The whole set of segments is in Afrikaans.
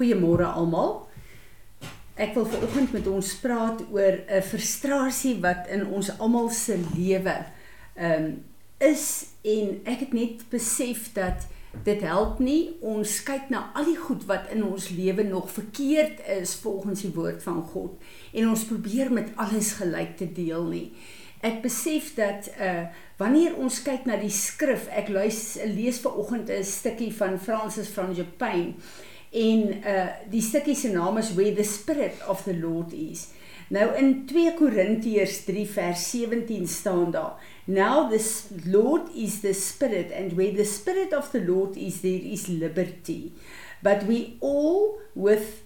Goeiemôre almal. Ek wil vanoggend met ons praat oor 'n frustrasie wat in ons almal se lewe um, is en ek het net besef dat dit help nie ons kyk na al die goed wat in ons lewe nog verkeerd is volgens die woord van God en ons probeer met alles gelyk te deel nie. Ek besef dat uh wanneer ons kyk na die skrif, ek luister lees ver oggend 'n stukkie van Francis van Japan en uh die stukkie se naam is Where the Spirit of the Lord is. Nou in 2 Korintiërs 3 vers 17 staan daar: Now the Lord is the Spirit and where the Spirit of the Lord is there is liberty. But we all with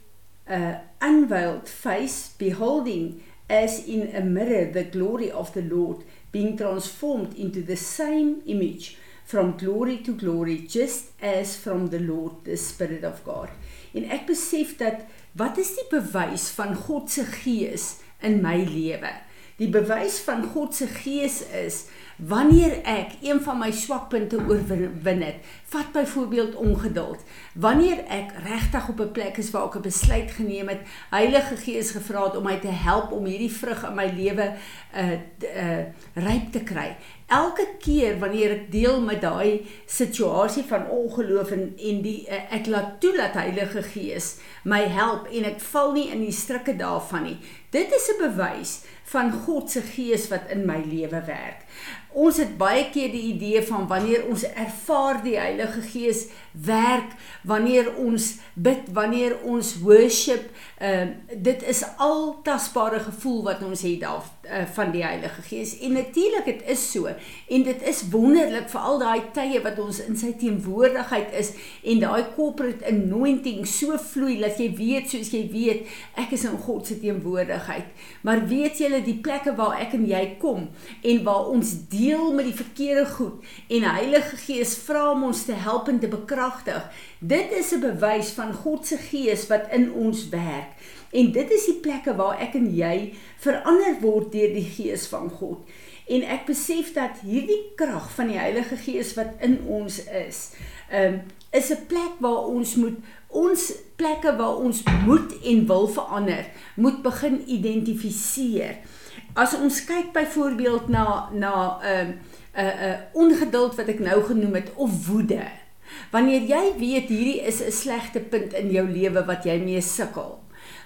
a unveiled face beholding as in a mirror the glory of the Lord being transformed into the same image from glory to glory just as from the Lord the Spirit of God. En ek besef dat wat is die bewys van God se gees in my lewe? Die bewys van God se gees is wanneer ek een van my swakpunte oorwin het. Vat byvoorbeeld ongeduld. Wanneer ek regtig op 'n plek is waar ek 'n besluit geneem het, Heilige Gees gevra het om my te help om hierdie vrug in my lewe uh uh ryp te kry. Elke keer wanneer ek deel met daai situasie van ongeloof en en die uh, ek laat toe dat Heilige Gees my help en ek val nie in die strikke daarvan nie. Dit is 'n bewys van God se gees wat in my lewe werk. Ons het baie keer die idee van wanneer ons ervaar die Heilige Gees werk, wanneer ons bid, wanneer ons worship, ehm uh, dit is al tasbare gevoel wat ons het daar uh, van die Heilige Gees. En natuurlik dit is so en dit is wonderlik vir al daai tye wat ons in sy teenwoordigheid is en daai corporate anointing so vloei dat jy weet soos jy weet ek is in God se teenwoordigheid. Maar weet julle die plekke waar ek en jy kom en waar ons deel met die verkeerde goed en Heilige Gees vra om ons te help en te bekragtig. Dit is 'n bewys van God se Gees wat in ons werk. En dit is die plekke waar ek en jy verander word deur die Gees van God. En ek besef dat hierdie krag van die Heilige Gees wat in ons is, um, is 'n plek waar ons moet ons plekke waar ons moet en wil verander, moet begin identifiseer. As ons kyk byvoorbeeld na na 'n uh, 'n uh, uh, ongeduld wat ek nou genoem het of woede. Wanneer jy weet hierdie is 'n slegte punt in jou lewe wat jy mee sukkel,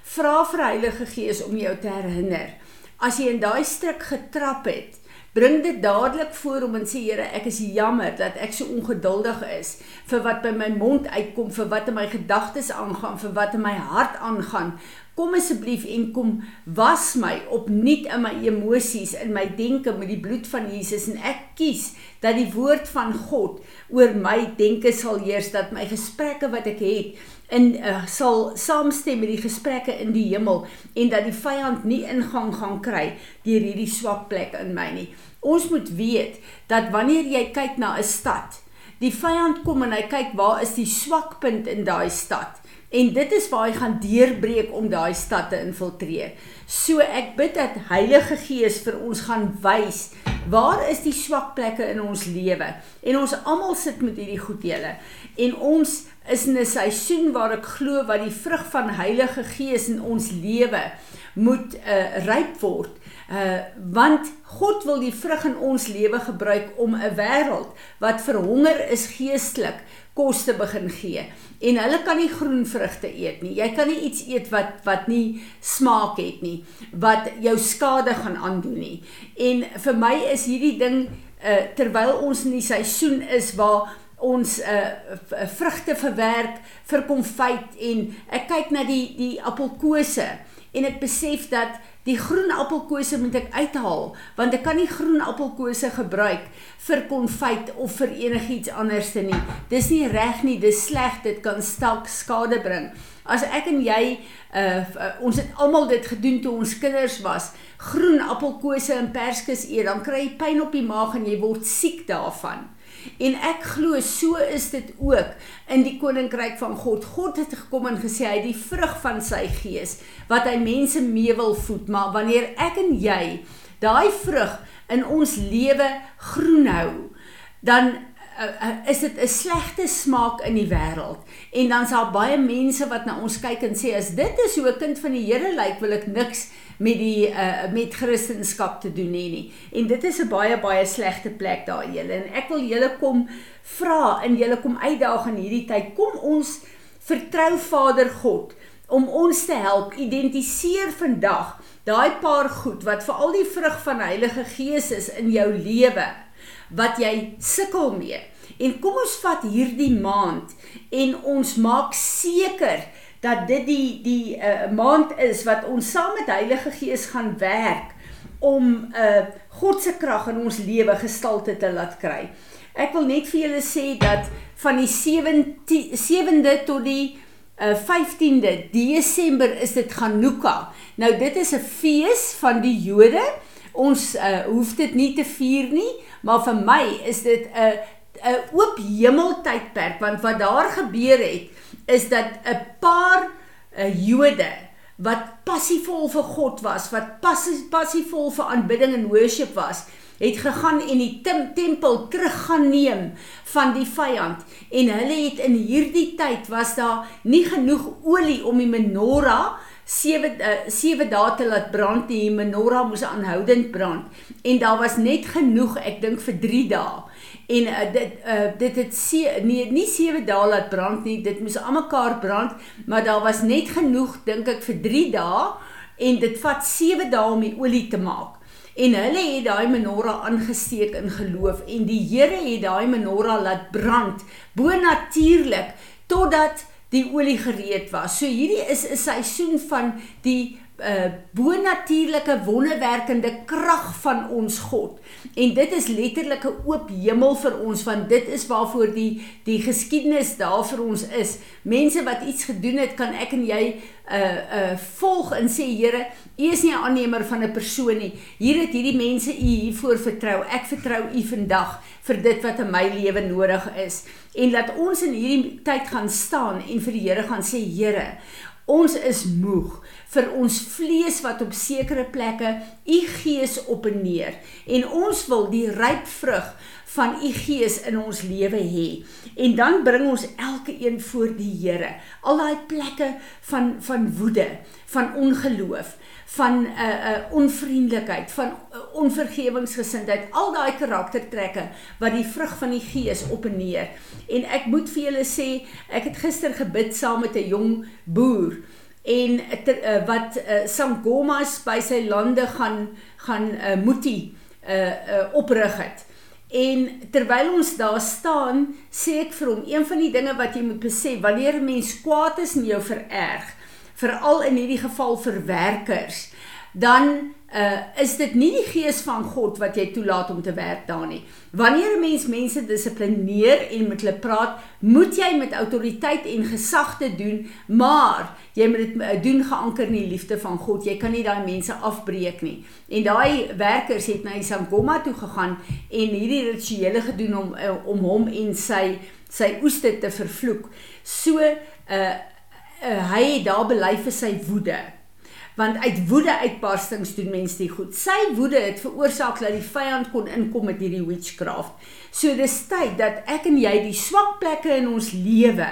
vra vir Heilige Gees om jou te herinner. As jy in daai struik getrap het, bring dit dadelik voor om en sê Here, ek is jammer dat ek so ongeduldig is vir wat by my mond uitkom, vir wat in my gedagtes aangaan, vir wat in my hart aangaan. Kom asseblief en kom was my opnuut in my emosies, in my denke met die bloed van Jesus en ek kies dat die woord van God oor my denke sal heers dat my gesprekke wat ek het in uh, sal saamstem met die gesprekke in die hemel en dat die vyand nie ingang gaan kry deur hierdie swak plek in my nie. Ons moet weet dat wanneer jy kyk na 'n stad, die vyand kom en hy kyk waar is die swakpunt in daai stad En dit is waar hy gaan deurbreek om daai stad te infiltreer. So ek bid dat Heilige Gees vir ons gaan wys waar is die swak plekke in ons lewe. En ons almal sit met hierdie goed julle. En ons is in 'n seisoen waar ek glo wat die vrug van Heilige Gees in ons lewe moet uh, ryp word. Uh want God wil die vrug in ons lewe gebruik om 'n wêreld wat verhonger is geestelik kos te begin gee. En hulle kan nie groen vrugte eet nie. Jy kan nie iets eet wat wat nie smaak het nie, wat jou skade gaan aandoen nie. En vir my is hierdie ding uh terwyl ons in die seisoen is waar ons uh vrugte verwerk vir konfyt en ek kyk na die die appelkose en ek besef dat Die groen appelkose moet ek uithaal want ek kan nie groen appelkose gebruik vir konfyt of vir enigiets anders nie. Dis nie reg nie, dis sleg, dit kan stalk skade bring. As ek en jy uh ons het almal dit gedoen toe ons kinders was, groen appelkose en perskes eet, dan kry jy pyn op die maag en jy word siek daarvan. En ek glo so is dit ook in die koninkryk van God. God het gekom en gesê hy die vrug van sy gees wat hy mense mee wil voed, maar wanneer ek en jy daai vrug in ons lewe groen hou, dan uh, is dit 'n slegte smaak in die wêreld. En dan's daar baie mense wat na ons kyk en sê as dit is hoe 'n kind van die Here lyk, wil ek niks met die uh, met Christendom te doen hê nie. En dit is 'n baie baie slegte plek daar julle. En ek wil julle kom vra en julle kom uitdaag in hierdie tyd. Kom ons vertrou Vader God om ons te help identifiseer vandag daai paar goed wat vir al die vrug van Heilige Gees is in jou lewe wat jy sukkel mee. En kom ons vat hierdie maand en ons maak seker dat dit die die uh, maand is wat ons saam met Heilige Gees gaan werk om 'n uh, God se krag in ons lewe gestalte te laat kry. Ek wil net vir julle sê dat van die 7de tot die uh, 15de Desember is dit Hanukkah. Nou dit is 'n fees van die Jode. Ons uh, hoef dit nie te vier nie, maar vir my is dit 'n 'n oop hemeltydperk want wat daar gebeur het is dat 'n paar uh, Jode wat passievol vir God was, wat passievol vir aanbidding en worship was, het gegaan en die tempel terug gaan neem van die vyand. En hulle het in hierdie tyd was daar nie genoeg olie om die menorah 7 7 uh, dae te laat brand die menorah moes aanhoudend brand. En daar was net genoeg ek dink vir 3 dae. En uh, dit uh, dit het se, nee nie 7 dae laat brand nie dit moes almekaar brand maar daar was net genoeg dink ek vir 3 dae. En dit vat 7 dae om die olie te maak. En hulle het daai menorah aangesteek in geloof. En die Here het daai menorah laat brand bo natuurlik totdat die olie gereed was. So hierdie is 'n seisoen van die uh bonatuurlike wonderwerkende krag van ons God. En dit is letterlik 'n oop hemel vir ons want dit is waarvoor die die geskiedenis daar vir ons is. Mense wat iets gedoen het, kan ek en jy uh uh volg en sê Here, U is nie 'n aannemer van 'n persoon nie. Hier het hierdie mense U hiervoor vertrou. Ek vertrou U vandag vir dit wat in my lewe nodig is. En laat ons in hierdie tyd gaan staan en vir die Here gaan sê Here, ons is moeg vir ons vlees wat op sekere plekke u gees op en neer. En ons wil die ryp vrug van u gees in ons lewe hê. En dan bring ons elke een voor die Here. Al daai plekke van van woede van ongeloof van 'n uh, uh, onvriendelikheid van uh, onvergewingsgesindheid al daai karaktertrekke wat die vrug van die gees op en neer en ek moet vir julle sê ek het gister gebid saam met 'n jong boer en ter, uh, wat uh, Sangomas by sy lande gaan gaan uh, Muti uh, uh, oprig het. En terwyl ons daar staan, sê ek vir hom een van die dinge wat jy moet besef, wanneer 'n mens kwaad is en jou vererg, veral in hierdie geval vir werkers, dan uh is dit nie die gees van God wat jy toelaat om te werk daar nie. Wanneer 'n mens mense dissiplineer en met hulle praat, moet jy met autoriteit en gesag te doen, maar jy moet dit uh, doen geanker in die liefde van God. Jy kan nie daai mense afbreek nie. En daai werkers het na Isangoma toe gegaan en hierdie rituele gedoen om uh, om hom en sy sy oeste te vervloek. So uh, uh hy daar bely vir sy woede want uit woede uitbarstings doen mense die goed. Sy woede het veroorsaak dat die vyand kon inkom met hierdie witchcraft. So dis tyd dat ek en jy die swak plekke in ons lewe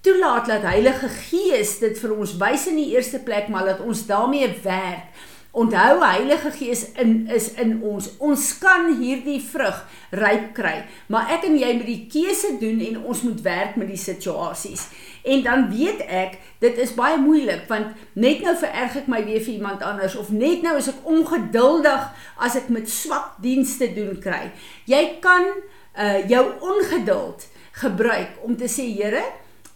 toelaat dat Heilige Gees dit vir ons wys in die eerste plek maar dat ons daarmee werk Onthou Heilige Gees in is in ons. Ons kan hierdie vrug ryp kry, maar ek en jy moet die keuse doen en ons moet werk met die situasies. En dan weet ek, dit is baie moeilik want net nou vererg ek my weer vir iemand anders of net nou is ek ongeduldig as ek met swak dienste doen kry. Jy kan uh jou ongeduld gebruik om te sê Here,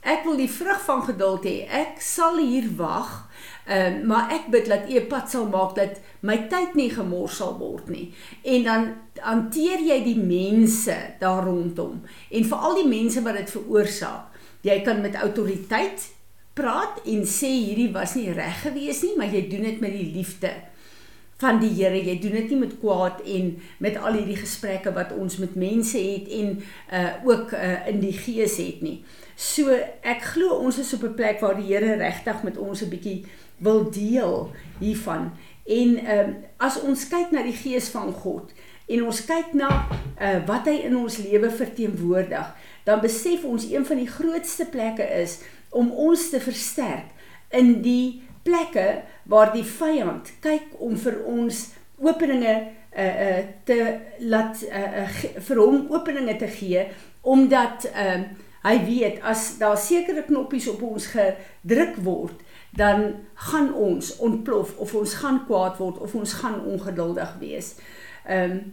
ek wil die vrug van geduld hê. Ek sal hier wag Ehm uh, maar ek bid dat U 'n pad sal maak dat my tyd nie gemors sal word nie. En dan hanteer jy die mense daar rondom en veral die mense wat dit veroorsaak. Jy kan met autoriteit praat en sê hierdie was nie reg gewees nie, maar jy doen dit met die liefde van die Here. Jy doen dit nie met kwaad en met al hierdie gesprekke wat ons met mense het en uh ook uh in die gees het nie. So ek glo ons is op 'n plek waar die Here regtig met ons 'n bietjie wil deel hiervan. En ehm um, as ons kyk na die gees van God, en ons kyk na uh, wat hy in ons lewe verteenwoordig, dan besef ons een van die grootste plekke is om ons te versterk in die plekke waar die vyand kyk om vir ons openinge uh, uh, te laat uh, uh, vir hom openinge te gee omdat uh, hy weet as daar sekere knoppies op ons gedruk word dan gaan ons ontplof of ons gaan kwaad word of ons gaan ongeduldig wees. Ehm um,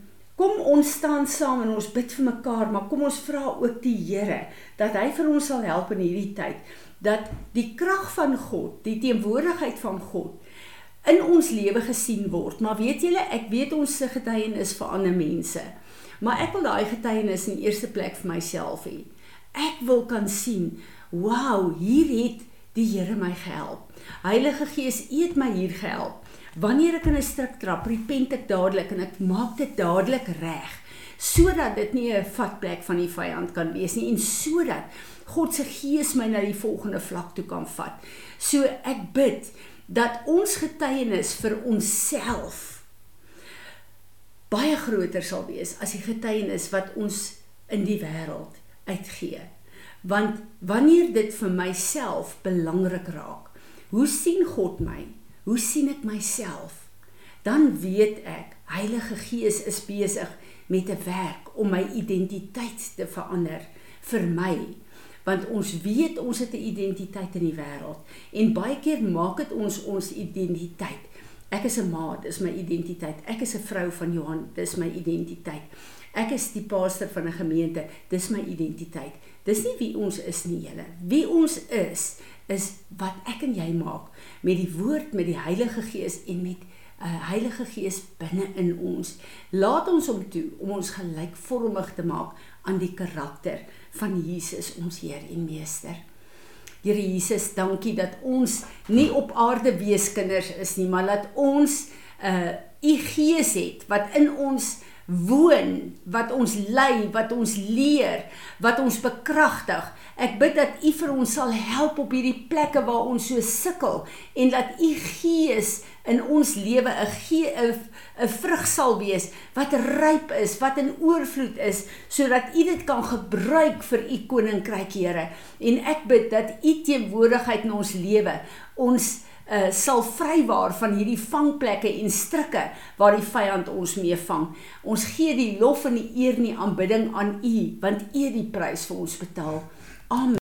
kom ons staan saam en ons bid vir mekaar, maar kom ons vra ook die Here dat hy vir ons sal help in hierdie tyd dat die krag van God, die teenwoordigheid van God in ons lewe gesien word. Maar weet julle, ek weet ons se getuienis vir ander mense. Maar ek wil daai getuienis in eerste plek vir myself hê. Ek wil kan sien, wow, hier het die Here my gehelp. Heilige Gees, U het my hier gehelp. Wanneer ek in 'n struik trap, repent ek dadelik en ek maak dit dadelik reg sodat dit nie 'n vatplek van die vyand kan wees nie en sodat God se gees my na die volgende vlak toe kan vat. So ek bid dat ons getuienis vir onsself baie groter sal wees as die getuienis wat ons in die wêreld uitgee. Want wanneer dit vir myself belangrik raak, hoe sien God my? Hoe sien ek myself? Dan weet ek Heilige Gees is besig met 'n werk om my identiteit te verander vir my want ons weet ons het 'n identiteit in die wêreld en baie keer maak dit ons ons identiteit. Ek is 'n ma, dis my identiteit. Ek is 'n vrou van Johan, dis my identiteit. Ek is die pastor van 'n gemeente, dis my identiteit. Dis nie wie ons is nie, julle. Wie ons is is wat ek en jy maak met die woord, met die Heilige Gees en met 'n uh, eh, Heilige Gees binne in ons. Laat ons hom toe om ons gelykvormig te maak aan die karakter van Jesus ons Heer en Meester. Here Jesus, dankie dat ons nie op aarde weeskinders is nie, maar dat ons 'n uh, u Gees het wat in ons woon, wat ons lei, wat ons leer, wat ons bekragtig. Ek bid dat U vir ons sal help op hierdie plekke waar ons so sukkel en dat U Gees in ons lewe 'n 'n 'n vrug sal wees wat ryp is, wat in oorvloed is, sodat U dit kan gebruik vir U koninkryk, Here. En ek bid dat U teenwoordigheid in ons lewe ons uh, sal vrywaar van hierdie vangplekke en strikke waar die vyand ons mee vang. Ons gee die lof en die eer en die aanbidding aan U want U het die prys vir ons betaal. Amen.